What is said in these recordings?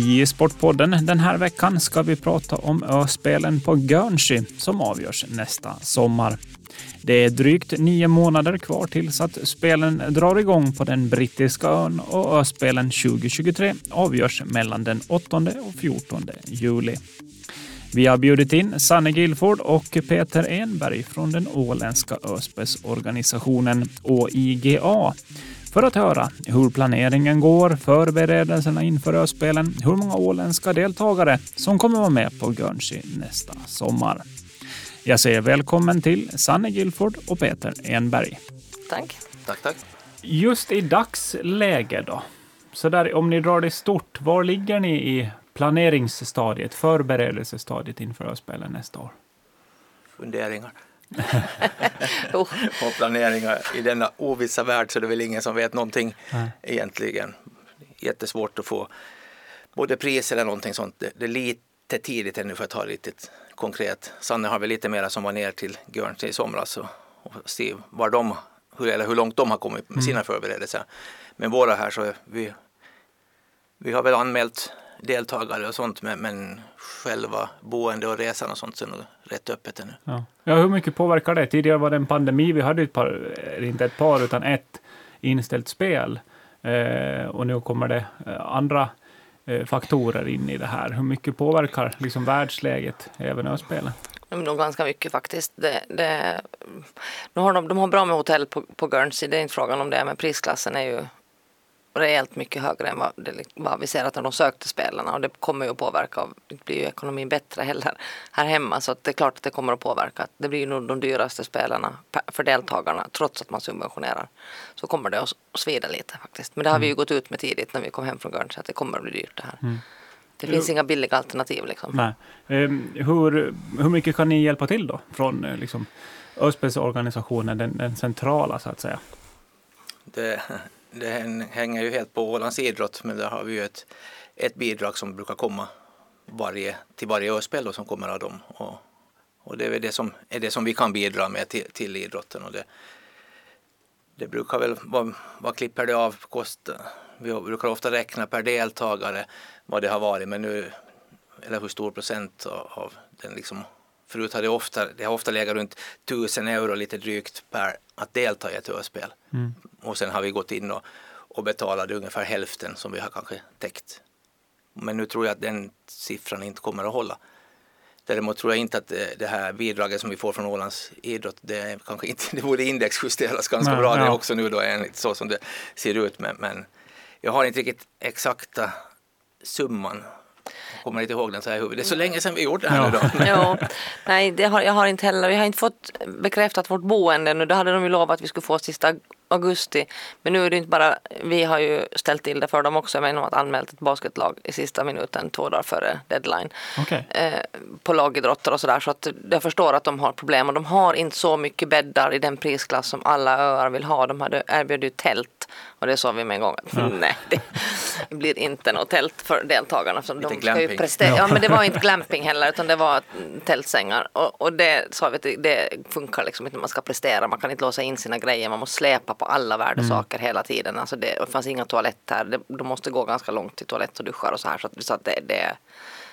I Sportpodden den här veckan ska vi prata om öspelen på Guernsey som avgörs nästa sommar. Det är drygt nio månader kvar tills att spelen drar igång på den brittiska ön och öspelen 2023 avgörs mellan den 8 och 14 juli. Vi har bjudit in Sanne Gilford och Peter Enberg från den åländska öspelsorganisationen OIGA för att höra hur planeringen går, förberedelserna inför Öspelen, hur många åländska deltagare som kommer vara med på Guernsey nästa sommar. Jag säger välkommen till Sanne Gilford och Peter Enberg. Tack. Tack, tack. Just i dagsläge då, så där, om ni drar det stort, var ligger ni i planeringsstadiet, förberedelsestadiet inför Öspelen nästa år? Funderingar Oh, och planeringar. I denna ovissa värld så är det väl ingen som vet någonting Nej. egentligen. Jättesvårt att få både pris eller någonting sånt. Det, är lite tidigt ännu för att ha riktigt konkret. Sanne har väl lite mera som var ner till Guernsey i somras och, och se var de, hur, eller hur långt de har kommit med sina förberedelser. Men våra här så är vi, vi har väl anmält deltagare och sånt men, men själva boende och resan och sånt så är nog rätt öppet ännu. Ja. ja, hur mycket påverkar det? Tidigare var det en pandemi, vi hade ett par, inte ett par, utan ett inställt spel. Eh, och nu kommer det eh, andra eh, faktorer in i det här. Hur mycket påverkar liksom världsläget även öspelen? nog ganska mycket faktiskt. Det, det, nu har de, de har bra med hotell på, på Guernsey, det är inte frågan om det, men prisklassen är ju rejält mycket högre än vad, det, vad vi ser att de sökte spelarna och det kommer ju att påverka. och Det blir ju ekonomin bättre heller här hemma så att det är klart att det kommer att påverka. Det blir ju nog de dyraste spelarna för deltagarna trots att man subventionerar. Så kommer det att svida lite faktiskt. Men det har vi ju gått ut med tidigt när vi kom hem från Guernsey att det kommer att bli dyrt det här. Det finns Jo. inga billiga alternativ liksom. Nej. Ehm, hur, hur mycket kan ni hjälpa till då? Från eh, liksom, Öspelsorganisationen, den, den centrala så att säga. Det, det hänger ju helt på Ålands idrott men där har vi ju ett, ett bidrag som brukar komma varje, till varje öspel då, som kommer av dem. Och, och det är väl det som, är det som vi kan bidra med till, till idrotten. Och det, det brukar väl, vad, vad klipper det av kosten? Vi brukar ofta räkna per deltagare vad det har varit men nu, eller hur stor procent av, av den liksom Förut har det ofta, det har ofta legat runt 1000 euro lite drygt per att delta i ett öspel. Mm. Och sen har vi gått in och, och betalat ungefär hälften som vi har kanske täckt. Men nu tror jag att den siffran inte kommer att hålla. Däremot tror jag inte att det, det här bidraget som vi får från Ålands idrott, det, är kanske inte, det borde indexjusteras ganska Nej, bra det ja. också nu då enligt så som det ser ut. Men, men jag har inte riktigt exakta summan. Kommer inte ihåg den så här i huvudet. Det är så länge sedan vi gjorde det här Ja. nu då. Jo, nej, det har, jag har inte heller. Vi har inte fått bekräftat vårt boende nu. Det hade de ju lovat att vi skulle få sista augusti. Men nu är det inte bara, vi har ju ställt till det för dem också. Men de har anmält ett basketlag i sista minuten två dagar före deadline. Okej. Eh, på lagidrotter och sådär. Så att jag förstår att de har problem. Och de har inte så mycket bäddar i den prisklass som alla öar vill ha. De hade erbjudit ju tält. Och det sa vi med en gång. att Ja. Nej, det blir inte något tält för deltagarna. Så de ska ju prestera. Ja. Men det var inte glamping heller utan det var tältsängar. Och, och det sa vi att det, funkar liksom inte när man ska prestera. Man kan inte låsa in sina grejer. Man måste släpa på alla värdesaker hela tiden. Alltså det, det fanns inga toalett här. Det, de måste gå ganska långt till toalett och duschar och så här. Så att det, det,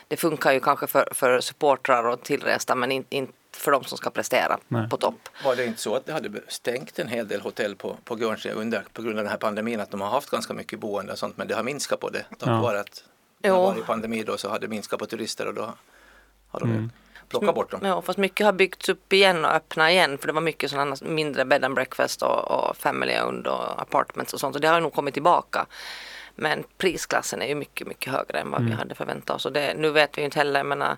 det funkar ju kanske för, för supportrar och tillresta men inte in för de som ska prestera Nej. på topp. Var det inte så att det hade stängt en hel del hotell på, på Guernsey under på grund av den här pandemin att de har haft ganska mycket boende och sånt men det har minskat på det tack Ja. vare att det har varit pandemi då så har det minskat på turister och då har de ju plockat bort dem. Ja, fast mycket har byggts upp igen och öppnat igen för det var mycket sådana mindre bed and breakfast och, och family owned och apartments och sånt och det har nog kommit tillbaka. Men prisklassen är ju mycket, mycket högre än vad vi hade förväntat oss och det, nu vet vi ju inte heller, jag menar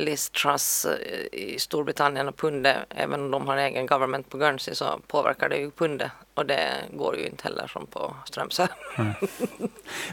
Liz Truss eh, i Storbritannien och pundet, även om de har egen government på Guernsey så påverkar det ju pundet och det går ju inte heller som på Strömsö.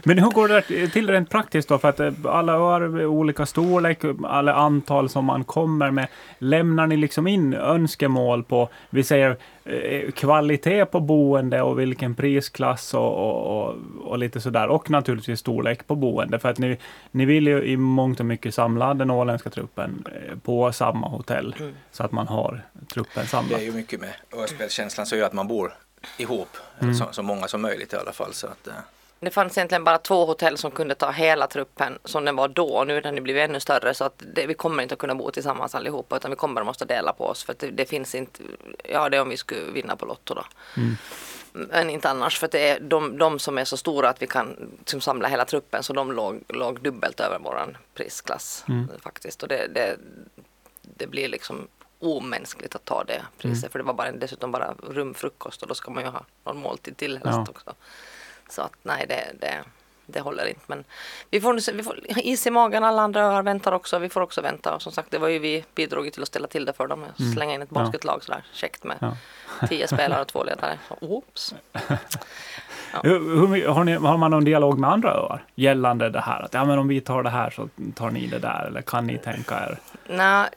Men hur går det till rent praktiskt då? För att eh, alla öar är olika storlek, alla antal som man kommer med. Lämnar ni liksom in önskemål på, vi säger eh, kvalitet på boende och vilken prisklass och, och, och, och lite sådär. Och naturligtvis storlek på boende. För att ni, ni vill ju i mångt och mycket samla den åländska truppen eh, på samma hotell. Så att man har truppen Det samlad. är ju mycket med öspelskänslan så gör att man bor ihop Mm. så, så många som möjligt i alla fall. Så att, eh, det fanns egentligen bara två hotell som kunde ta hela truppen som den var då och nu har den blivit ännu större så att det, vi kommer inte att kunna bo tillsammans allihopa utan vi kommer att måste dela på oss för att det, det finns inte, ja det är om vi skulle vinna på Lotto då. Mm. Men inte annars för att det är de, de som är så stora att vi kan liksom, samla hela truppen så de låg, låg dubbelt över våran prisklass mm. faktiskt och det, det, det blir liksom omänskligt att ta det priset mm. för det var bara, dessutom bara rumfrukost och då ska man ju ha någon måltid till helst ja. också. Så att nej, det, det, det håller inte. Men vi får, vi får is i magen, alla andra öar väntar också. Vi får också vänta. Och som sagt, det var ju vi bidrog till att ställa till det för dem. Mm. Slänga in ett basketlag sådär käckt med ja. tio spelare och två ledare. Oops. Ja. Hur, har, ni, har, man någon dialog med andra öar gällande det här? Att ja, men om vi tar det här så tar ni det där, eller kan ni tänka er? Nej,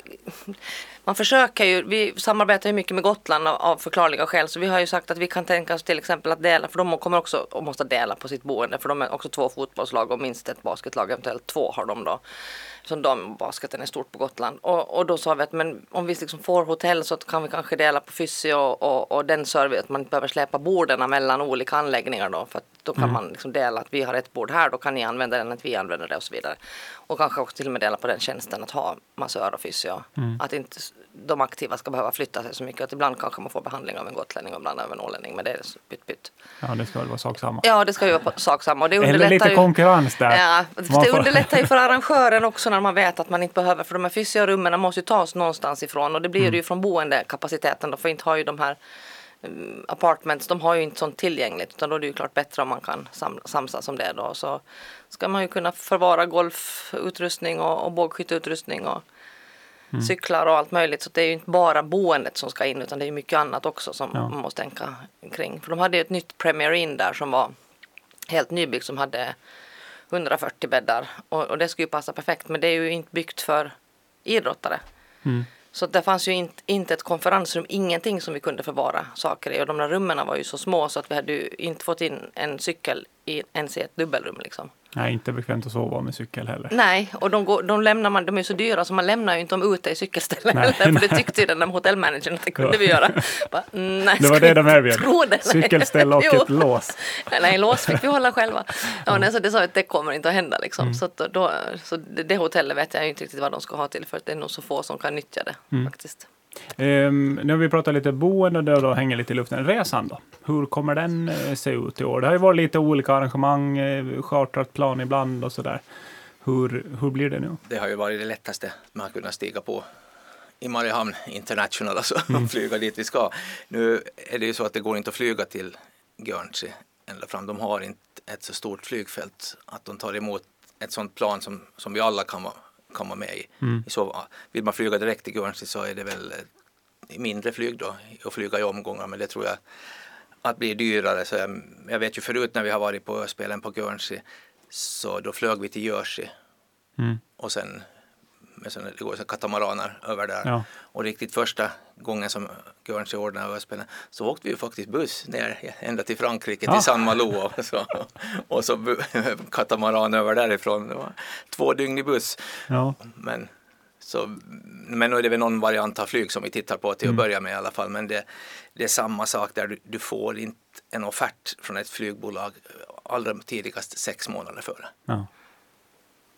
man försöker ju, vi samarbetar ju mycket med Gotland av, av förklarliga skäl, så vi har ju sagt att vi kan tänka oss till exempel att dela, för de kommer också att måste dela på sitt boende, för de är också två fotbollslag och minst ett basketlag, eventuellt två har de då som dambasketen är stort på Gotland. Och, och då sa vi att men om vi liksom får hotell så kan vi kanske dela på fysio och, och, och den service, att man inte behöver släpa borden mellan olika anläggningar då. För att då kan mm. man liksom dela att vi har ett bord här, då kan ni använda den, att vi använder det och så vidare. Och kanske också till och med dela på den tjänsten att ha massör och fysio. Mm. Att inte de aktiva ska behöva flytta sig så mycket. Att ibland kanske man får behandling av en gotlänning och ibland av en ålänning. Men det är pytt pytt. Ja, det ska väl vara sak samma. Ja, det ska ju vara sak samma. Och det Eller lite ju, konkurrens där. Ja, det underlättar ju för arrangören också när man vet att man inte behöver. För de här fysiorummen måste ju tas någonstans ifrån. Och det blir mm. ju från boendekapaciteten. För inte har ju de här apartments, de har ju inte sånt tillgängligt. Utan då är det ju klart bättre om man kan sam samsas om det då. Så ska man ju kunna förvara golfutrustning och, och bågskytteutrustning och mm. cyklar och allt möjligt. Så det är ju inte bara boendet som ska in utan det är mycket annat också som ja. man måste tänka kring. För de hade ett nytt Premier Inn där som var helt nybyggt som hade 140 bäddar och, och det skulle ju passa perfekt men det är ju inte byggt för idrottare. Mm. Så det fanns ju inte, inte ett konferensrum, ingenting som vi kunde förvara saker i. Och de där rummen var ju så små så att vi hade ju inte fått in en cykel ens i ett dubbelrum liksom. Nej, inte bekvämt att sova med cykel heller. Nej, och de, går, de lämnar man, de är så dyra så man lämnar ju inte dem ute i cykelställen nej, heller. För det tyckte ju den där hotellmanagern att det kunde ja. vi göra. Bara, nej, det var det de erbjöd? Cykelställ och ett lås. Nej, lås fick vi hålla själva. Ja, nej, så det sa att det kommer inte att hända liksom. Mm. Så, då, så det, det hotellet vet jag inte riktigt vad de ska ha till för det är nog så få som kan nyttja det mm. faktiskt. Um, nu har vi pratat lite boende och det då hänger lite i luften. Resan då? Hur kommer den uh, se ut i år? Det har ju varit lite olika arrangemang, uh, chartrat plan ibland och sådär. Hur, hur blir det nu? Det har ju varit det lättaste man har kunnat stiga på i Mariehamn International, alltså mm. flyga dit vi ska. Nu är det ju så att det går inte att flyga till Guernsey ända fram. De har inte ett så stort flygfält att de tar emot ett sådant plan som, som vi alla kan vara kan vara med i. Mm. Så, vill man flyga direkt till Guernsey så är det väl eh, mindre flyg då och flyga i omgångar men det tror jag att blir dyrare. Så jag, jag, vet ju förut när vi har varit på spelen på Guernsey så då flög vi till Jersey mm. och sen med såna, det går så katamaraner över där. Ja. Och riktigt första gången som Guernsey ordnade överspelen så åkte vi ju faktiskt buss ner ända till Frankrike, ja. till San Malo och så, och så katamaran över därifrån. Det var två dygn i buss. Ja. Men, så, men nu är det väl någon variant av flyg som vi tittar på till att mm. börja med i alla fall. Men det, det är samma sak där, du, du får inte en offert från ett flygbolag allra tidigast sex månader före. Ja.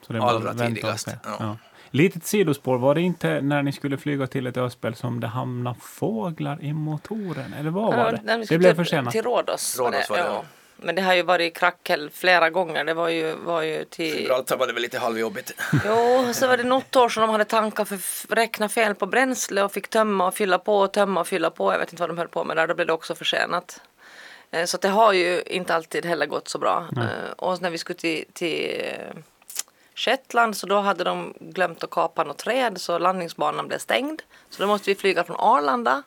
Så det är allra tidigast. Ja. Litet sidospår, var det inte när ni skulle flyga till ett öspel som det hamnade fåglar i motoren? Eller vad var det? det blev försenat. Till Rhodos. Rhodos var det, ja. Men det har ju varit krackel flera gånger. Det var ju, var ju till... Gibraltar var det väl lite halvjobbigt. Jo, så var det något år som de hade tankar för räkna fel på bränsle och fick tömma och fylla på och tömma och fylla på. Jag vet inte vad de höll på med där. Då blev det också försenat. Eh, så det har ju inte alltid heller gått så bra. Mm. Och när vi skulle till, till Shetland så då hade de glömt att kapa något träd så landningsbanan blev stängd. Så då måste vi flyga från Arlanda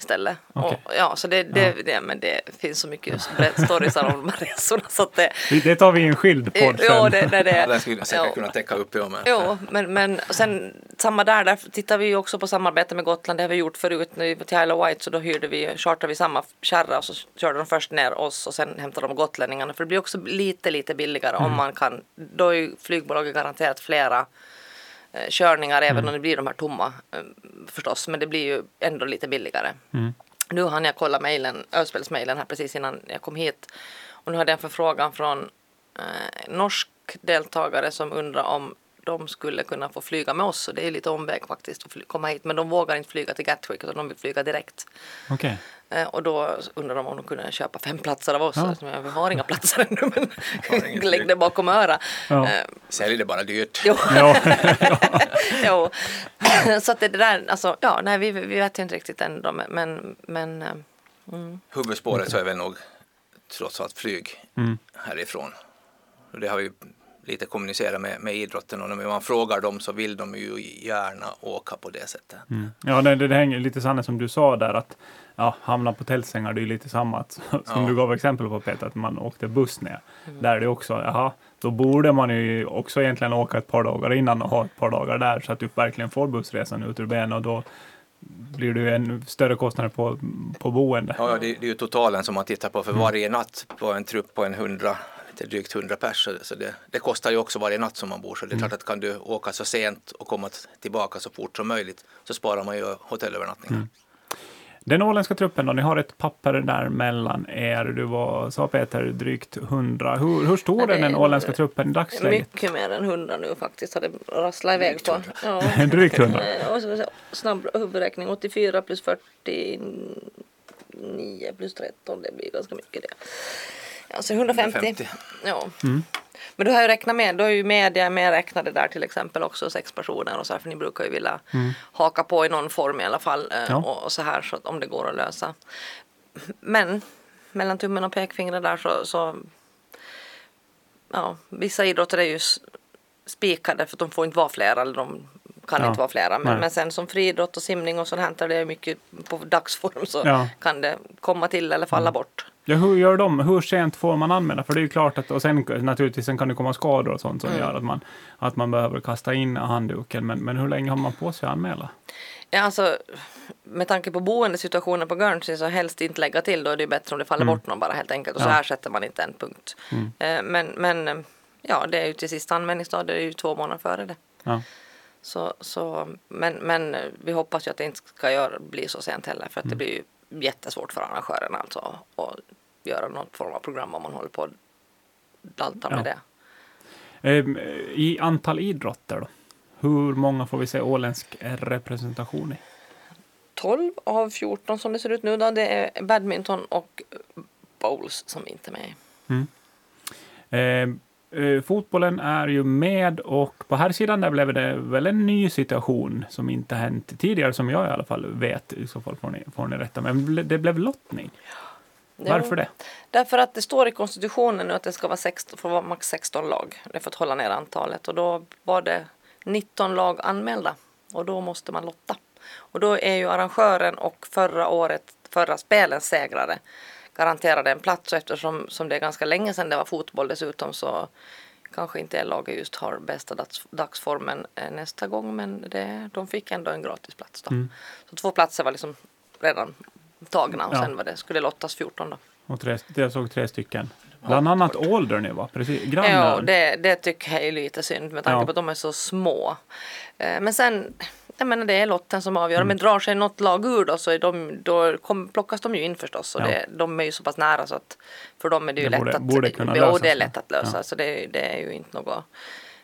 istället. Okay. Och, ja, så det, det, ja. det, men det finns så mycket storiesar om de här resorna så att det... Det tar vi i en skild podd sen. Ja, det, det, det, ja, den skulle säkert ja. kunna täcka upp ja, men. Jo, men, men sen samma där, där tittar vi också på samarbete med Gotland. Det har vi gjort förut när vi var till Isle of White så då hyrde vi, chartrade vi samma kärra och så körde de först ner oss och sen hämtade de gotlänningarna. För det blir också lite, lite billigare mm. om man kan. Då är flygbolaget garanterat flera körningar även mm. om det blir de här tomma eh, förstås. Men det blir ju ändå lite billigare. Mm. Nu hann jag kolla mejlen, Öspelsmejlen här precis innan jag kom hit. Och nu hade jag en förfrågan från eh, norsk deltagare som undrar om de skulle kunna få flyga med oss. Och det är lite omväg faktiskt att komma hit. Men de vågar inte flyga till Gatwick utan de vill flyga direkt. Okay. Eh, och då undrar de om de kunde köpa fem platser av oss. Ja. Alltså, vi har inga platser ännu men lägg det bakom örat. Ja. Eh, Sälj det bara dyrt. Jo. jo. Så att det där, alltså, ja, nej, vi, vi vet inte riktigt än då, men, men eh, mm. Huvudspåret så är väl nog trots allt flyg mm. härifrån. Och det har vi lite kommunicera med, med idrotten och när man frågar dem så vill de ju gärna åka på det sättet. Mm. Ja, det, det hänger lite sanne som du sa där att ja, hamna på tältsängar, det är lite samma som ja. du gav exempel på Peter, att man åkte buss ner. Mm. Där är det också, jaha, då borde man ju också egentligen åka ett par dagar innan och ha ett par dagar där så att du verkligen får bussresan ut ur benen och då blir det ju en större kostnad på, på boende. Ja, det, det är ju totalen som man tittar på för mm. varje natt på en trupp på en 100 inte drygt 100 personer. Så det, det, kostar ju också varje natt som man bor. Så det är mm. klart att kan du åka så sent och komma tillbaka så fort som möjligt så sparar man ju hotellövernattningar. Mm. Den åländska truppen då, ni har ett papper där mellan er. Du var, sa Peter, drygt 100. Hur, hur stor är den åländska truppen i dagsläget? Mycket mer än 100 nu faktiskt, har det rasslat iväg på. Drygt hundra. Eh, och snabb huvudräkning, 84 plus 49 plus 13, det blir ganska mycket det. Alltså 150. 150. Ja. Mm. Men du har ju räknat med, då är ju media medräknade där till exempel också, sex personer och så här, för ni brukar ju vilja mm. haka på i någon form i alla fall eh, ja. och, och, så här så att om det går att lösa. Men mellan tummen och pekfingret där så, så ja, vissa idrotter är ju spikade för att de får inte vara flera eller de kan ja. inte vara flera. Men, men sen som friidrott och simning och sånt här, det är mycket på dagsform så ja. kan det komma till eller falla mm. bort. Ja, hur gör de? Hur sent får man anmäla? För det är ju klart att, och sen naturligtvis sen kan det komma skador och sånt som mm. gör att man, att man behöver kasta in handduken. Men, men hur länge har man på sig att anmäla? Ja, alltså, med tanke på boendesituationen på Guernsey så helst inte lägga till. Då är det bättre om det faller mm. bort någon bara helt enkelt. Och ja. så ersätter man inte en punkt. Mm. Eh, men, men ja, det är ju till sist anmälningsdag. Det är ju två månader före det. Ja. Så, så, men, men vi hoppas ju att det inte ska göra, bli så sent heller. För att det mm. blir ju jättesvårt för arrangören alltså att göra något form av program om man håller på att dalta med ja. det. Ehm, I antal idrotter då? Hur många får vi se åländsk representation i? 12 av 14 som det ser ut nu då. Det är badminton och bowls som inte är med. Mm. Eh, Eh, fotbollen är ju med och på här sidan där blev det väl en ny situation som inte hänt tidigare, som jag i alla fall vet. I så fall får ni, får ni rätta. Men det blev lottning. Ja. Varför det? Därför att det står i konstitutionen nu att det ska vara, 16, får vara max 16 lag. Det är för att hålla ner antalet. Och då var det 19 lag anmälda. Och då måste man lotta. Och då är ju arrangören och förra året, förra spelens segrare garanterade en plats och eftersom som det är ganska länge sedan det var fotboll dessutom så kanske inte laget just har bästa dags, dagsformen eh, nästa gång men det, de fick ändå en gratis plats då. Mm. Så två platser var liksom redan tagna och ja. sen var det, skulle lottas 14 då. Och tre, jag såg tre stycken. Bland annat Alderney va? Precis, grannar. Ja, det, det tycker jag är lite synd med tanke ja. på att de är så små. Eh, men sen jag menar det är lotten som avgör. Mm. Men drar sig något lag ur då så är de, då kom, plockas de ju in förstås. Och ja. det, de är ju så pass nära så att för dem är det ju det lätt borde, att, borde kunna jo, det är lätt att lösa. Ja. Så det, det, är ju inte något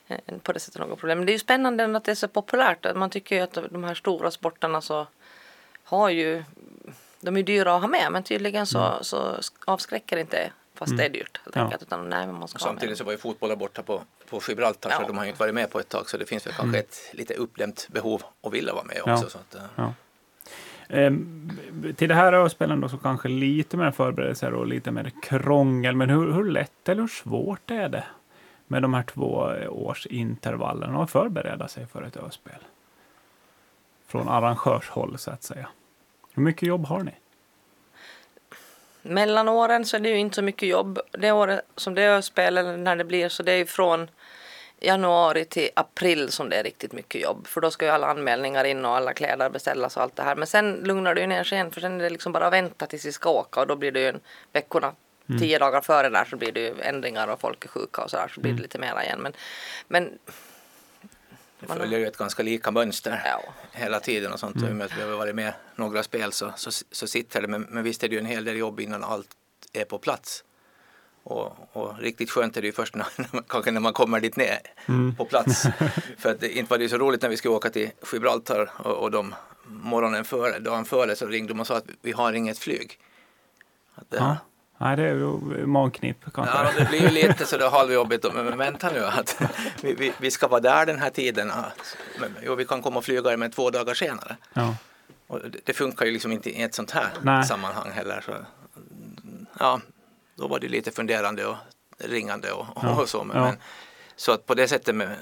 eh, på det sättet något problem. Men det är ju spännande att det är så populärt. Man tycker ju att de här stora sporterna så har ju de är dyra att ha med men tydligen så, mm. så avskräcker inte fast mm. det är dyrt helt enkelt. Ja. Utan, nej, man ska Samtidigt så var ju fotbollen borta på, på Gibraltar ja. så de har ju inte varit med på ett tag så det finns väl mm. kanske ett lite uppdämt behov att vilja vara med också. Ja. Så att, eh. ja. Ehm, till det här öspelen då så kanske lite mer förberedelser och lite mer krångel. Men hur, hur lätt eller hur svårt är det med de här två års intervallerna att förbereda sig för ett öspel? Från arrangörshåll så att säga. Hur mycket jobb har ni? mellan åren så är det ju inte så mycket jobb. Det året som det är spel eller när det blir så det är ju från januari till april som det är riktigt mycket jobb. För då ska ju alla anmälningar in och alla kläder beställas och allt det här. Men sen lugnar det ju ner sig igen för sen är det liksom bara att vänta tills vi ska åka och då blir det ju en veckorna Mm. Tio dagar före där så blir det ju ändringar och folk är sjuka och så där så blir det mm. lite mera igen. Men, men det följer ju ett ganska lika mönster ja. hela tiden och sånt. Mm. Och med att vi har varit med några spel så, så, så sitter det. Men, men visst är det ju en hel del jobb innan allt är på plats. Och, och, riktigt skönt är det ju först när, kanske när man kommer dit ner mm. på plats. För att det, inte var det så roligt när vi skulle åka till Gibraltar och, och de morgonen före, dagen före så ringde de och sa att vi har inget flyg. Att, ja. Nej, det är ju magknip kanske. Ja, det blir ju lite så det halvjobbigt. Men, men vänta nu, att vi, vi, vi, ska vara där den här tiden. Men, jo, vi kan komma och flyga med två dagar senare. Ja. Och det, det, funkar ju liksom inte i ett sånt här Nej. sammanhang heller. Så, ja, då var det lite funderande och ringande och, ja. och så. Men, ja. så att på det sättet med,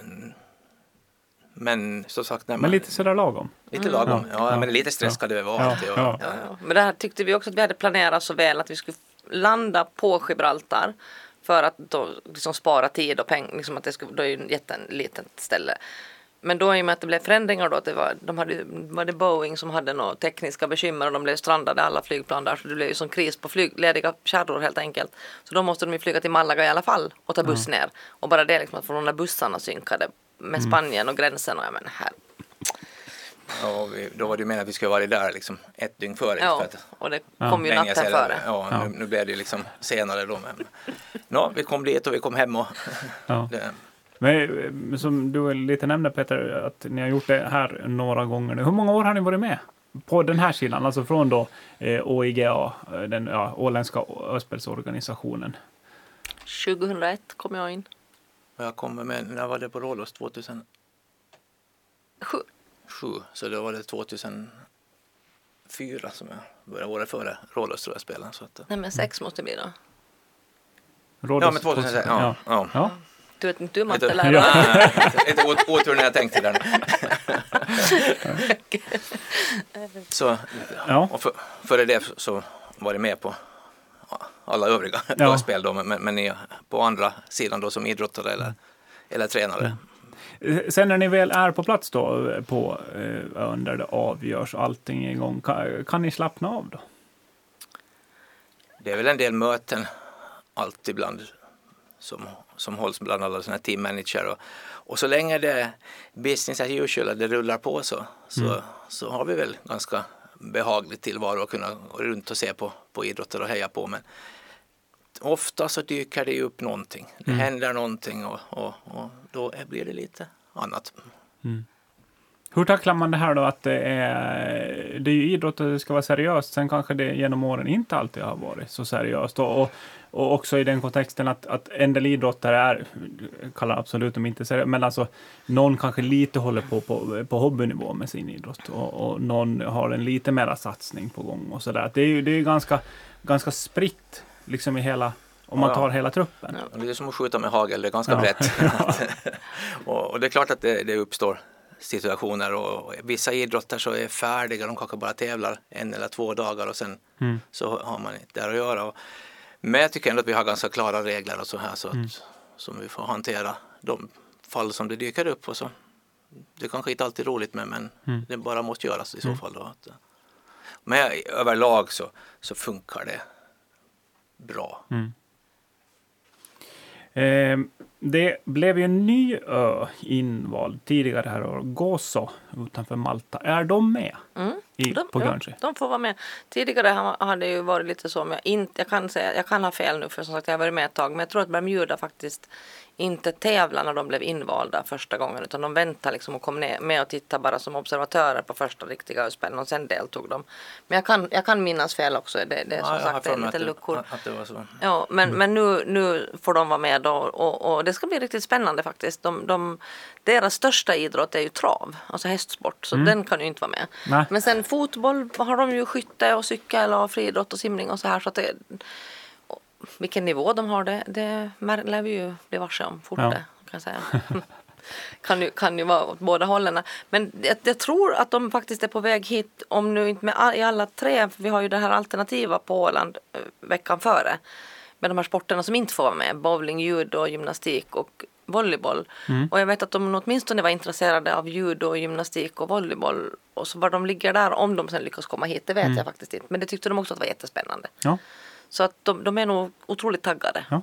men som sagt. När man, men lite sådär lagom? Lite lagom, mm. ja, ja, men lite stress ska det väl vara. Ja. Ja. Ja. Men det här tyckte vi också att vi hade planerat så väl att vi skulle landa på Gibraltar för att då liksom spara tid och pengar, liksom att det skulle, då är ju ett jättelitet ställe. Men då i och med att det blev förändringar då, att det var, de hade, var det Boeing som hade några tekniska bekymmer och de blev strandade alla flygplan där så det blev ju sån kris på flyg, lediga kärror helt enkelt. Så då måste de ju flyga till Malaga i alla fall och ta buss mm. ner. Och bara det liksom att få de där bussarna synkade med mm. Spanien och gränsen och jag menar här. Ja, vi, då var det ju meningen att vi skulle vara där liksom ett dygn före. Ja, för att, och det kom ju natten före. Ja, ja. Nu, nu blev det liksom senare då. Men, no, vi kom dit och vi kom hem och ja. det, men som du lite nämnde Peter, att ni har gjort det här några gånger nu. Hur många år har ni varit med? På den här sidan, alltså från då eh, OIGA, eh, den ja, åländska öspelsorganisationen. 2001 kom jag in. Jag kom med, när var det på Rhodos? 2007? Sju, så då var det 2004 som jag började, året före Rhodos tror jag spelade. Så att, Nej men sex måste det bli då. Rhodos, ja men 2006, ja. ja. ja. Du vet inte du mattelärare. Lite otur när jag tänkte där. så, ja. och för, före det så var det med på alla övriga ja. spel då, men, men på andra sidan då som idrottare eller, eller tränare. Sen när ni väl är på plats då på eh, ön där det avgörs och allting är igång, kan, kan ni slappna av då? Det är väl en del möten allt ibland som, som hålls bland alla sådana team manager. Och, och så länge det är business as usual, det rullar på så, så, mm. så har vi väl ganska behaglig tillvaro att kunna gå runt och se på, på idrotter och heja på. Men ofta så dyker det upp någonting. Det mm. händer någonting och, och, och, då blir det lite annat. Mm. Hur tacklar man det här då att det är, det är ju idrott och det ska vara seriöst. Sen kanske det genom åren inte alltid har varit så seriöst. Och, och, och också i den kontexten att, att en del idrottare är, kallar absolut dem inte seriöst, men alltså någon kanske lite håller på på, på hobbynivå med sin idrott och, och någon har en lite mera satsning på gång och sådär. Det är ju det är ganska, ganska spritt liksom i hela om man tar hela truppen. Ja, det är som att skjuta med hagel, det är ganska ja. brett. och, och, det är klart att det, det uppstår situationer och vissa idrotter så är färdiga, de kanske bara tävlar en eller två dagar och sen mm. så har man inte där att göra. Och, men jag tycker ändå att vi har ganska klara regler och så här så att, mm. som vi får hantera de fall som det dyker upp och så. Det kanske inte alltid är roligt med men mm. det bara måste göras i så mm. fall. Då. Men överlag så, så funkar det bra. Mm. Eh, det blev ju en ny ö invald tidigare här år, Gozo utanför Malta. Är de med mm. I, de, på Guernsey? Ja, de får vara med. Tidigare har det ju varit lite så, men jag, inte, jag, kan säga, jag kan ha fel nu för som sagt jag har varit med ett tag, men jag tror att Bermuda faktiskt inte tävla när de blev invalda första gången utan de väntade liksom och kom ner med och tittade bara som observatörer på första riktiga spelen och sen deltog de. Men jag kan, jag kan minnas fel också. Det, det är som ja, sagt det är lite luckor. Att det var så. Ja, men, mm. men nu, nu får de vara med då, och, och det ska bli riktigt spännande faktiskt. De, de, deras största idrott är ju trav, alltså hästsport, så mm. den kan ju inte vara med. Nej. Men sen fotboll har de ju skytte och cykel och friidrott och simning och så här så att det vilken nivå de har det, det lär vi ju bli varse om fort ja. kan jag säga. kan, ju, kan ju vara åt båda hållen. Men jag, jag, tror att de faktiskt är på väg hit, om nu inte med all, i alla tre, för vi har ju det här alternativa på Åland eh, veckan före. Med de här sporterna som inte får vara med, bowling, judo, gymnastik och volleyboll. Mm. Och jag vet att de åtminstone var intresserade av judo, gymnastik och volleyboll. Och så var de ligger där, om de sen lyckas komma hit, det vet mm. jag faktiskt inte. Men det tyckte de också att var jättespännande. Ja. Så att de, de är nog otroligt taggade. Ja.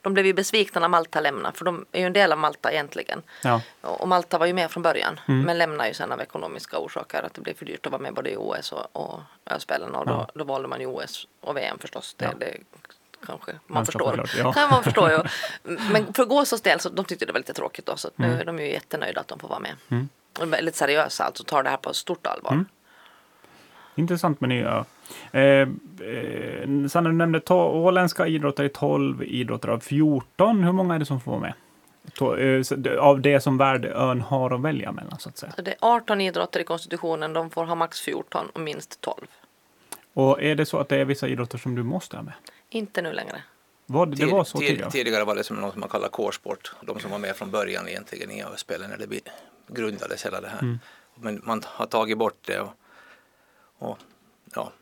De blev ju besvikna när Malta lämnade för de är ju en del av Malta egentligen. Ja. Och Malta var ju med från början mm. men lämnade ju sen av ekonomiska orsaker att det blev för dyrt att vara med både i OS och, och Öspelen och då, då valde man ju OS och VM förstås. Det, det kanske man Ganska förstår. självklart, ja. Kan man förstå ju. Men för Gåsas del så de tyckte det var lite tråkigt då så att nu Mm. är de ju jättenöjda att de får vara med. Och de är väldigt seriösa alltså tar det här på stort allvar. Mm. Intressant med nya. Eh, eh, Sanna, du nämnde åländska idrottare, 12 idrottare av 14. Hur många är det som får vara med? Eh, av det som värdeön har att välja mellan, så att säga. Så det är 18 idrotter i konstitutionen, de får ha max 14 och minst 12. Och är det så att det är vissa idrotter som du måste ha med? Inte nu längre. Var det, det var så Tid- tidigare? tidigare var det som något som man kallar kårsport. De som var med från början egentligen i spelen när det grundades hela det här. Mm. Men man har tagit bort det och, och ja,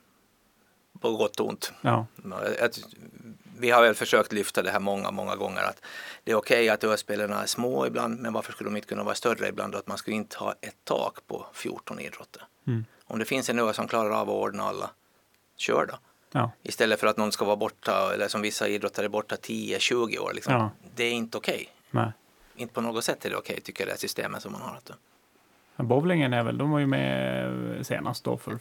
på gott och ont. Ja. Att, vi har väl försökt lyfta det här många, många gånger att det är okej att öspelarna är små ibland, men varför skulle de inte kunna vara större ibland? Och att man skulle inte ha ett tak på 14 idrotter. Mm. Om det finns en ö som klarar av att ordna alla, kör då. Ja. Istället för att någon ska vara borta, eller som vissa idrottare är borta 10-20 år. Liksom. Ja. Det är inte okej. Nej. Inte på något sätt är det okej, tycker jag, det här systemet som man har. Bowlingen är väl, de var ju med senast då för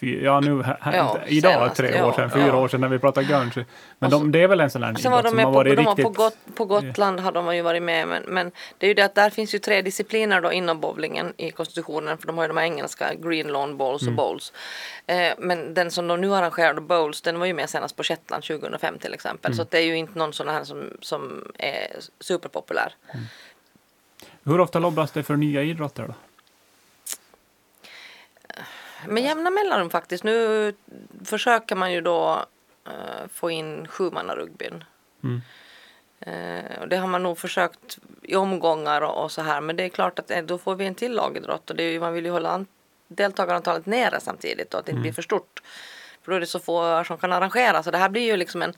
fy, ja nu, här, Ja, idag senast, tre år sedan, fyra ja. år sedan när vi pratade Guernsey. Men så- de, det är väl en sån där Sen var idrott de som med har på, varit de var riktigt... på, Got, på Gotland har de ju varit med men, men det är ju det att där finns ju tre discipliner då inom bowlingen i konstitutionen för de har ju de här engelska green lawn bowls Mm. och bowls. Eh, men den som de nu arrangerade bowls den var ju med senast på Shetland 2005 till exempel Mm. så det är ju inte någon sån här som, som är superpopulär. Hur ofta lobbas det för nya idrotter då? Med jämna mellanrum faktiskt. Nu försöker man ju då eh, få in sjumannarugbyn. Mm. Och det har man nog försökt i omgångar och, och så här. Men det är klart att eh, då får vi en till lagidrott och det är ju, man vill ju hålla an, deltagarantalet nere samtidigt och att det inte blir för stort. För då är det så få som kan arrangera. Så det här blir ju liksom en...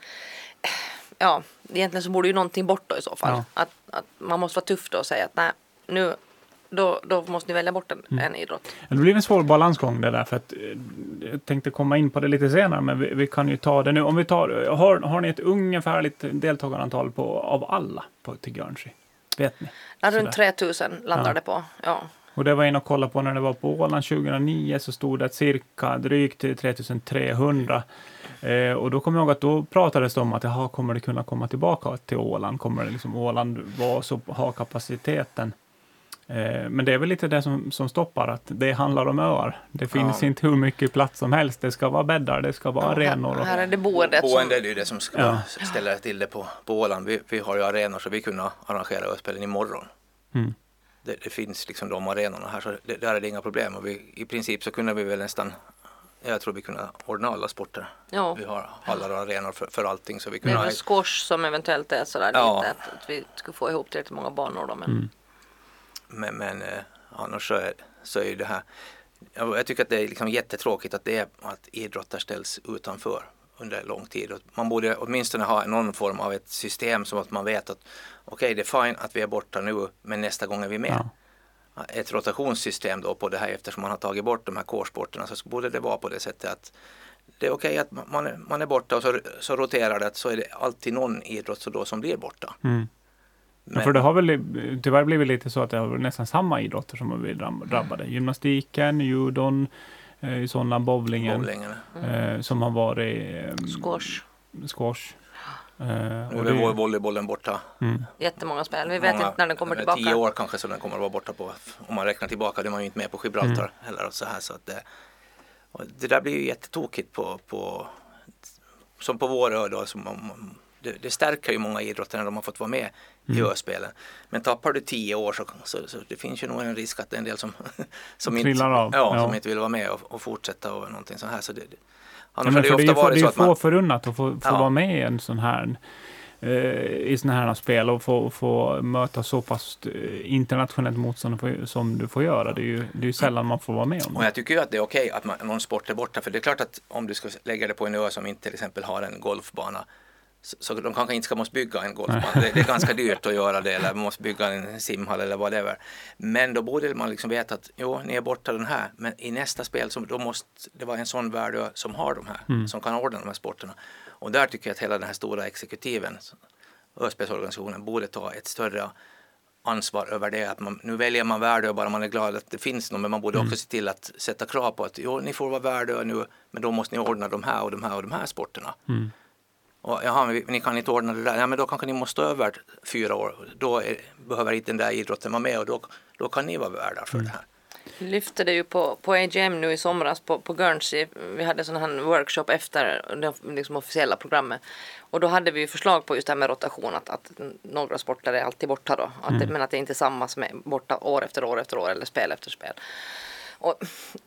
Ja, egentligen så borde ju någonting bort då i så fall. Ja. Att, att man måste vara tuff då och säga att nej, nu, då, då måste ni välja bort en, en idrott. Det blir en svår balansgång det där, för att eh, jag tänkte komma in på det lite senare, men vi, vi kan ju ta det nu. Om vi tar, har, har ni ett ungefärligt deltagarantal på, av alla på, till Guernsey? Vet ni? Ja, runt 3000 landar Ja. det på. Ja. Och det var in och kollade på när det var på Åland 2009 så stod det cirka drygt 3300. Eh, och då kommer jag ihåg att då pratades det om att jaha, kommer det kunna komma tillbaka till Åland? Kommer det liksom Åland vara så, ha kapaciteten? Eh, men det är väl lite det som, som stoppar, att det handlar om öar. Det finns Ja. inte hur mycket plats som helst. Det ska vara bäddar, det ska vara Ja, arenor. Och, här är det boendet boende är ju det som ska Ja. ställa till det på, på Åland. Vi, vi har ju arenor så vi kunde arrangera öspelen imorgon. mm, Det, det finns liksom de arenorna här så det, där är det inga problem. Och vi, I princip så kunde vi väl nästan, jag tror vi kunde ordna alla sporter. Ja. Vi har hallar och arenor för, för allting så vi Det kunde är ha väl squash som eventuellt är sådär Ja. lite att, att vi ska få ihop tillräckligt många banor då. Men Mm. Men, men eh, annars så är, så är det här, jag, tycker att det är liksom jättetråkigt att det är att idrottare ställs utanför under lång tid. Man borde åtminstone ha någon form av ett system som att man vet att okej det är fine att vi är borta nu men nästa gång är vi med. ja. Ett rotationssystem då på det här eftersom man har tagit bort de här kårsporterna så borde det vara på det sättet att det är okej att man är, man är borta och så, så roterar det så är det alltid någon idrott så då som blir borta. Mm. Men- för det har väl tyvärr blivit lite så att det har nästan samma idrotter som har blivit dram- drabbade. Gymnastiken, judon, eh, sådana bowlingen. bowlingen. Eh, som har varit eh, squash, squash. Eh, Nu och är det- vo- volleybollen borta. mm, jättemånga spel. Vi vet Många- inte när den kommer tillbaka. Tio år kanske så den kommer att vara borta på. Om man räknar tillbaka, det är man ju inte med på Gibraltar Mm. heller. Och så här, så att det, och det där blir ju jättetokigt på, på som på vår ö då. Som man, det, det stärker ju många idrotter när de har fått vara med i Mm. öspelen. Men tappar du tio år så, så, så det finns ju nog en risk att det är en del som, som, inte, av, Ja, ja. som inte vill vara med och, och fortsätta och någonting sånt här. Så det, det, Ja, annars för det det ju är ofta få, varit det så är att få man, förunnat att få, få Ja. vara med i en sån här eh, i sådana här spel och få, få möta så pass eh, internationellt motstånd som du får göra. Det är ju, det är ju sällan man får vara med om Och det. jag tycker ju att det är okej att man, någon sport är borta. För det är klart att om du ska lägga det på en ö som inte till exempel har en golfbana. Så, de kanske inte ska måste bygga en golfbana. Det, det är ganska dyrt att göra det. Eller man måste bygga en simhall eller whatever. Men då borde man liksom veta att jo, ni är borta den här. Men i nästa spel så då måste det vara en sån värld som har de här. Som kan ordna de här sporterna. Och där tycker jag att hela den här stora exekutiven, Öspelsorganisationen, borde ta ett större ansvar över det. Att man, nu väljer man Värdö bara man är glad att det finns någon, men man borde också se till att sätta krav på att jo, ni får vara Värdö nu, men då måste ni ordna de här och de här och de här sporterna. Mm. Och, Jaha, men ni kan inte ordna det där. Ja, men då kanske ni måste över fyra år. Då är, behöver inte den där idrotten vara med och då, då kan ni vara värdar för Mm. det här. Vi lyfte det ju på, på AGM nu i somras på, på Guernsey. Vi hade sån här workshop efter det liksom officiella programmet. Och då hade vi ju förslag på just det här med rotation. Att, att några sporter är alltid borta då. Att det, men att det inte är samma som är borta år efter år efter år eller spel efter spel. Och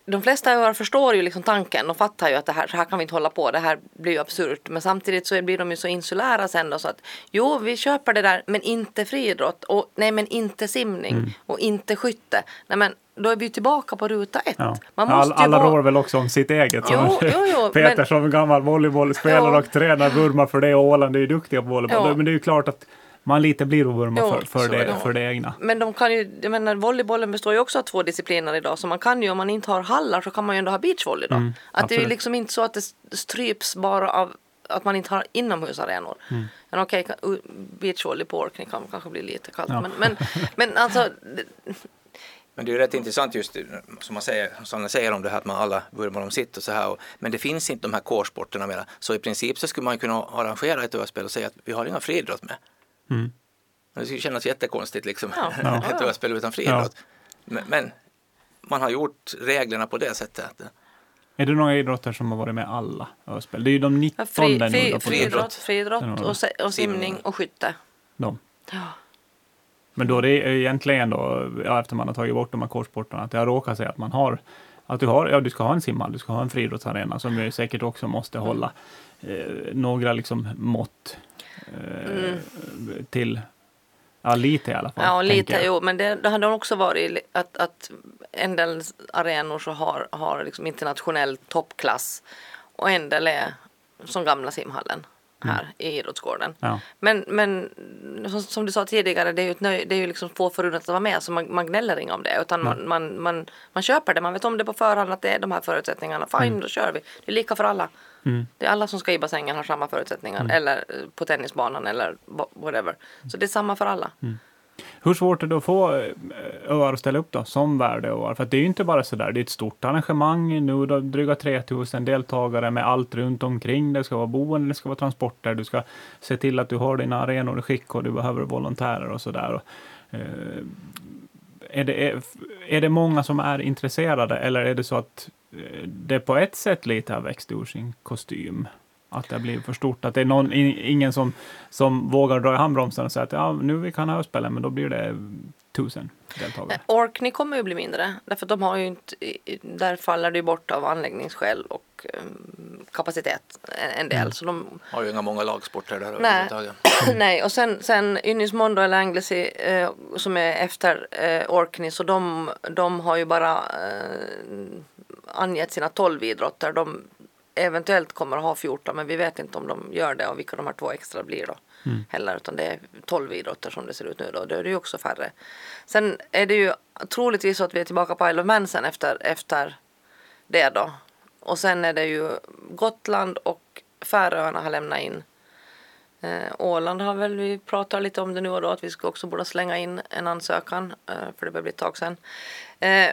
de flesta öar förstår ju liksom tanken och fattar ju att det här, så här kan vi inte hålla på, det här blir ju absurt. Men samtidigt så blir de ju så insulära sen då så att jo, vi köper det där, men inte friidrott och nej, men inte simning och inte skytte. Nej, men då är vi tillbaka på ruta ett. Ja. Man måste alla vara- rår väl också om sitt eget. Jo, jo, jo, Peter men- som gammal volleybollspelare Ja. och tränare vurmar för det och Åland är ju duktiga på volleyboll. Men det är ju klart att man lite blir att vurma Jo, för, för, det, för det egna. Men de kan ju, jag menar volleybollen består ju också av två discipliner idag. Så man kan ju, om man inte har hallar så kan man ju ändå ha beachvolley då. Mm, att det är liksom inte så att det stryps bara av att man inte har inomhusarenor. Mm. Men okej, kan- uh, beachvolley på Orkney kan kanske bli lite kallt. Ja. Men, men, men alltså, det- Men det är ju rätt intressant just som man säger, som man säger om det här att man alla vurmar om sitt och så här. Och, men det finns inte de här kårsporterna mera. Så i princip så skulle man kunna arrangera ett öspel och säga att vi har inga friidrott med. Mm. Det skulle kännas jättekonstigt liksom. Ja. Ja. ett öspel utan friidrott. Men, men man har gjort reglerna på det sättet. Att, Är det några idrotter som har varit med alla öspel? Det är ju de 19 ja, fri, nu fri, friidrott, Den och, och simning och skytte. dem. Ja. Men då det är egentligen då, ja, efter man har tagit bort de här kortsporterna, att det har råkat sig att man har att du, har, ja, du ska ha en simhall, du ska ha en friidrottsarena som ju säkert också måste Mm. hålla eh, några liksom mått eh, till, ja lite i alla fall. Ja, lite jo, men det, det hade också varit att, att en del arenor så har, har liksom internationell toppklass och en del är som gamla simhallen här i idrottsgården. Ja. Men, men som, som du sa tidigare, det är ju, ett nöj, det är ju liksom få förunnat att vara med så man, man gnäller inte om det utan man, man, man, man köper det, man vet om det på förhand att det är de här förutsättningarna. Fine, då kör vi. Det är lika för alla. Mm. Det är alla som ska i bassängen har samma förutsättningar eller eh, på tennisbanan eller whatever. Så det är samma för alla. Hur svårt är det att få eh, öar att ställa upp då, som värdeöar? För att det är ju inte bara sådär, det är ett stort arrangemang nu, då, dryga 3000 deltagare med allt runt omkring. Det ska vara boende, det ska vara transporter, du ska se till att du har dina arenor i skick och du behöver volontärer och sådär. Eh, är det, är, är det många som är intresserade eller är det så att eh, det på ett sätt lite har växt ur sin kostym? Att det har blivit för stort, att det är någon, ingen som, som vågar dra i handbromsen och säga att ja, nu vi kan ha spelen, men då blir det tusen deltagare. Eh, Orkney kommer ju bli mindre. Därför att de har ju inte, där faller det ju bort av anläggningsskäl och um, kapacitet en, del. Så de, har ju inga många lagsporter där Nej. nej, och sen, sen Ynnismondo eller Anglesey eh, som är efter eh, Orkney så de, de har ju bara eh, angett sina 12 idrotter. De eventuellt kommer att ha 14 men vi vet inte om de gör det och vilka de här två extra blir då. Mm. Heller, utan det är 12 idrotter som det ser ut nu då. Då är det ju också färre. Sen är det ju troligtvis så att vi är tillbaka på Isle of Man sen efter, efter det då. Och sen är det ju Gotland och Färöarna har lämnat in. Eh, Åland har väl vi pratar lite om det nu och då att vi ska också borde slänga in en ansökan eh, för det börjar bli ett tag sedan. Eh,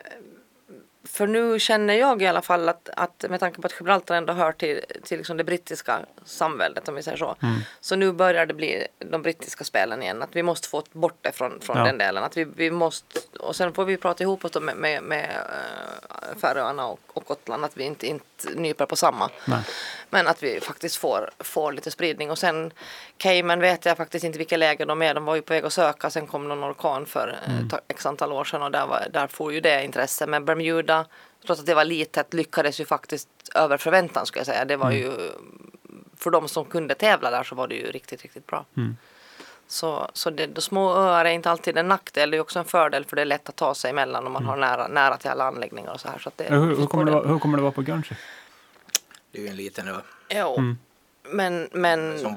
för nu känner jag i alla fall att, att med tanke på att Gibraltar ändå hör till, till liksom det brittiska samväldet om vi säger så. Så nu börjar det bli de brittiska spelen igen. Att vi måste få bort det från, från Ja. den delen. Att vi, vi måste, och sen får vi prata ihop oss med, med, med uh, Färöarna och, och Gotland. Att vi inte, inte nyper på samma. Nej. Men att vi faktiskt får, får lite spridning. Och sen Cayman vet jag faktiskt inte vilka läger de är. De var ju på väg att söka. Sen kom någon orkan för mm. x antal år sedan. Och där, var, där får ju det intresse. Men Bermuda, trots att det var litet, lyckades ju faktiskt över förväntan skulle jag säga. Det var ju, för de som kunde tävla där så var det ju riktigt, riktigt bra. Mm. Så, så det, de små öar är inte alltid en nackdel. Det är också en fördel för det är lätt att ta sig emellan om man har nära, nära till alla anläggningar och så här. Så det, Hur, hur, kommer det vara, hur kommer det vara på Guernsey? Det är ju en liten ö, Jo, Mm. men, men som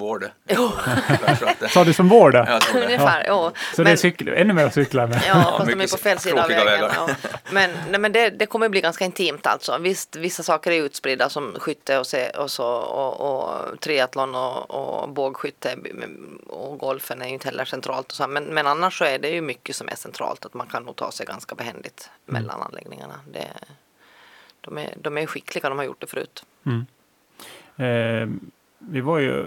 att det- Sa du som vår det. ungefär. Jo. Så det är cykel, ännu mer att cykla med? Ja, fast de är på fel sida av vägen. vägar. Ja. Men, nej, men det, det kommer bli ganska intimt alltså. Visst, vissa saker är utspridda som skytte och, se, och, så, och, och triathlon och, och bågskytte och golfen är ju inte heller centralt. Och så. Men, men annars så är det ju mycket som är centralt. Att man kan nog ta sig ganska behändigt mellan anläggningarna. Det, de, är, de är skickliga, de har gjort det förut. Mm. Eh, vi var ju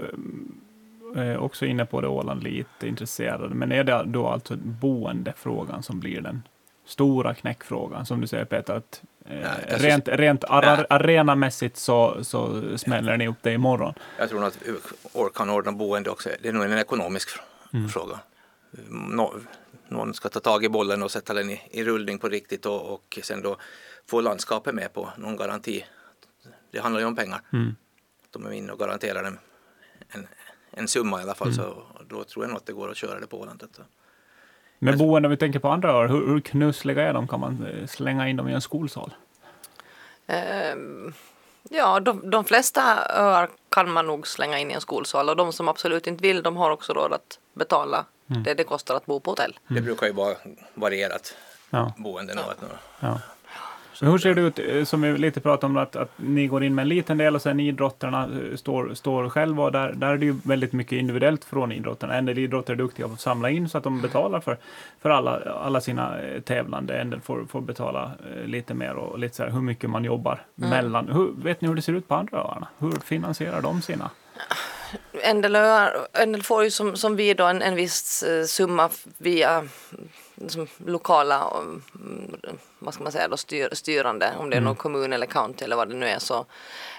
eh, också inne på det, Åland, lite intresserade. Men är det då alltså boendefrågan som blir den stora knäckfrågan, som du säger Peter? Att, eh, Nej, rent rent ar arenamässigt så, så smäller ni upp det imorgon. Jag tror nog att vi kan ordna boende också. Det är nog en ekonomisk mm. fråga. Nå, någon ska ta tag i bollen och sätta den i, i rullning på riktigt och, och sen då få landskapet med på någon garanti. Det handlar ju om pengar. Mm. De är inne och garanterar en, en, en summa i alla fall, mm. så då tror jag nog att det går att köra det på Åland. Men boende, om vi tänker på andra öar, hur, hur knussliga är de? Kan man eh, slänga in dem i en skolsal? Um, ja, de, de flesta öar kan man nog slänga in i en skolsal och de som absolut inte vill, de har också råd att betala mm. det det kostar att bo på hotell. Det brukar ju vara varierat ja. boenden. Ja. Ja. Hur ser det ut, eh, som vi lite pratade om, att, att ni går in med en liten del och sen idrottarna eh, står, står själva. Och där, där är det ju väldigt mycket individuellt från idrottarna. En del idrottare är duktiga på att samla in så att de betalar för, för alla, alla sina eh, tävlande. En del får, får betala lite mer och lite så här, hur mycket man jobbar mm. mellan. Hur, vet ni hur det ser ut på andra öarna? Hur finansierar de sina? En får ju som, som vi då en, en viss summa via liksom, lokala mm, vad ska man säga då, styr, styrande, om det är mm. någon kommun eller county eller vad det nu är. Så.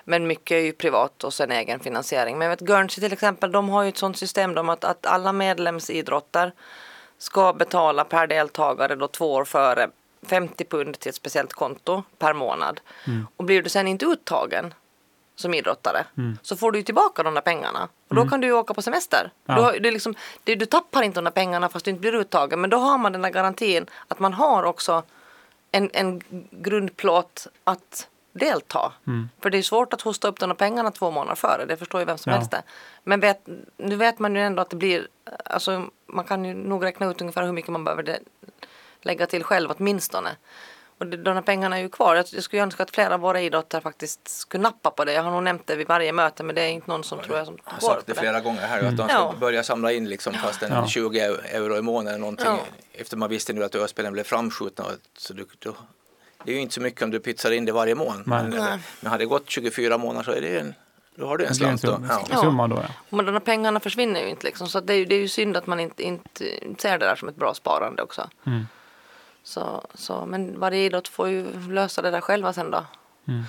Men mycket är ju privat och sen egen finansiering. Men jag vet Guernsey till exempel, de har ju ett sådant system de att, att alla medlemsidrotter ska betala per deltagare då två år före 50 pund till ett speciellt konto per månad. Mm. Och blir du sen inte uttagen som idrottare mm. så får du ju tillbaka de där pengarna. Och då mm. kan du ju åka på semester. Ja. Du, det är liksom, det, du tappar inte de där pengarna fast du inte blir uttagen. Men då har man den där garantin att man har också en, en grundplåt att delta. Mm. För det är svårt att hosta upp de där pengarna två månader före. Det förstår ju vem som ja. helst det. Men vet, nu vet man ju ändå att det blir, alltså man kan ju nog räkna ut ungefär hur mycket man behöver lägga till själv åtminstone. Och de här pengarna är ju kvar. Jag skulle önska att flera av våra idrottare faktiskt skulle nappa på det. Jag har nog nämnt det vid varje möte men det är inte någon som tror jag som Jag har sagt det flera gånger här mm. att de ska ja. börja samla in liksom fast en ja. 20 euro i månaden eller någonting. Ja. Efter man visste nu att öspelen blev framskjutna. Så du, då, det är ju inte så mycket om du pytsar in det varje månad. Men, men hade det gått 24 månader så är det en då har du en slant. Då. Ja. Summa då, ja. Men de här pengarna försvinner ju inte liksom. Så det är, ju, det är ju synd att man inte, inte ser det där som ett bra sparande också. Mm. Så, så, men varje idrott får ju lösa det där själva sen då. Mm.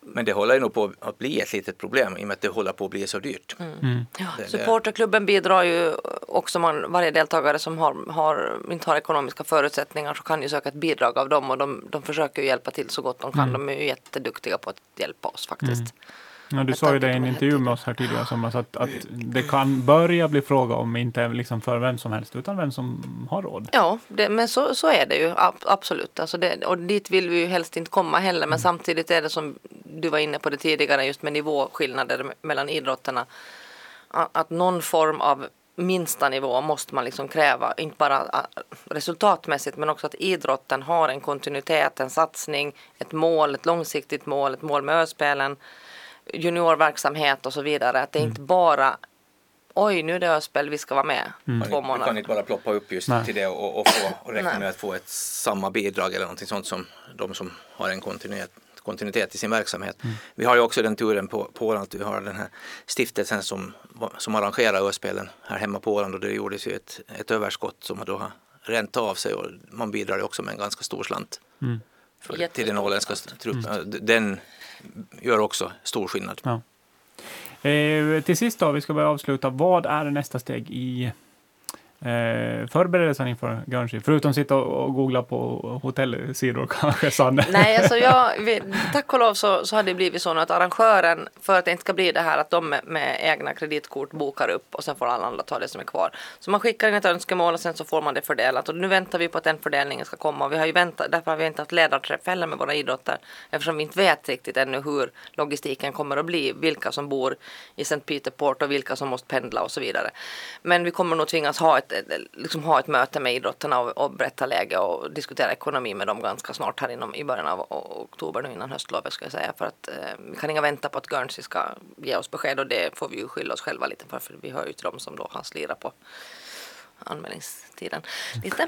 Men det håller ju nog på att bli ett litet problem i och med att det håller på att bli så dyrt. Mm. Mm. Ja. Supporterklubben bidrar ju också, man, varje deltagare som har, har, inte har ekonomiska förutsättningar så kan ju söka ett bidrag av dem och de, de försöker hjälpa till så gott de kan. Mm. De är ju jätteduktiga på att hjälpa oss faktiskt. Ja, du sa ju det i en intervju med oss här tidigare somras att, att det kan börja bli fråga om inte liksom för vem som helst utan vem som har råd. Ja, det, men så, så är det ju absolut. Alltså det, och dit vill vi ju helst inte komma heller. Men mm. samtidigt är det som du var inne på det tidigare just med nivåskillnader mellan idrotterna. Att någon form av minsta nivå måste man liksom kräva, inte bara resultatmässigt men också att idrotten har en kontinuitet, en satsning, ett mål, ett långsiktigt mål, ett mål med öspelen juniorverksamhet och så vidare. Att det är mm. inte bara oj nu är det öspel, vi ska vara med mm. två månader. Du kan inte bara ploppa upp just Nej. till det och, och, få, och räkna med att få ett samma bidrag eller någonting sånt som de som har en kontinuitet, kontinuitet i sin verksamhet. Mm. Vi har ju också den turen på, på Åland att vi har den här stiftelsen som, som arrangerar öspelen här hemma på Åland och det gjordes ju ett, ett överskott som då har ränt av sig och man bidrar ju också med en ganska stor slant mm. för, till den åländska truppen. Mm. Den gör också stor skillnad. Ja. Eh, till sist då, vi ska börja avsluta. Vad är nästa steg i eh, förberedelsen inför Guernsey? Förutom att sitta och googla på hotellsidor kanske, Sanne? Nej, alltså jag, tack och lov så, så har det blivit så att arrangören, för att det inte ska bli det här att de med, med, egna kreditkort bokar upp och sen får alla andra ta det som är kvar. Så man skickar in ett önskemål och sen så får man det fördelat och nu väntar vi på att den fördelningen ska komma. och Vi har ju väntat, därför har vi inte haft ledarträff heller med våra idrotter eftersom vi inte vet riktigt ännu hur logistiken kommer att bli, vilka som bor i St. Peter Port och vilka som måste pendla och så vidare. Men vi kommer nog tvingas ha ett liksom ha ett möte med idrotterna och, och berätta läge och diskutera ekonomi med dem ganska snart här inom, i början av oktober nu innan höstlovet ska jag säga. För att eh, vi kan inga vänta på att Guernsey ska ge oss besked och det får vi ju skylla oss själva lite för för vi hör ju till dem som då har slirat på anmälningstiden. Lite.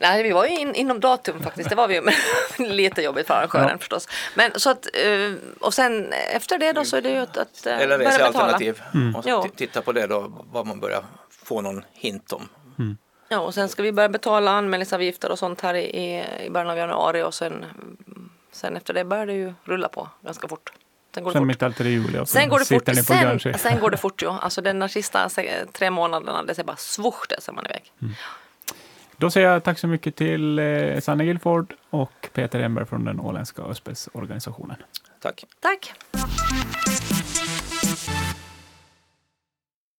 Nej, vi var ju in, inom datum faktiskt, det var vi ju, men lite jobbigt för arrangören Ja. förstås. Men så att, eh, och sen efter det då så är det ju att, att eh, Eller börja betala. alternativ. Och Jo. t- titta på det då, vad man börjar få någon hint om. Ja, och sen ska vi börja betala anmälningsavgifter och sånt här i, i, början av januari och sen, sen efter det börjar det ju rulla på ganska fort. Sen går det Sen fort. mitt allt är i juli och Sen går det fort. sitter ni på Guernsey. Sen, sen går det fort ju. Alltså den där sista tre månaderna, det ser bara svosch, det man iväg. Då säger jag tack så mycket till eh, Sanne Gilford och Peter Enberg från den åländska ÖSPES-organisationen. Tack. Tack!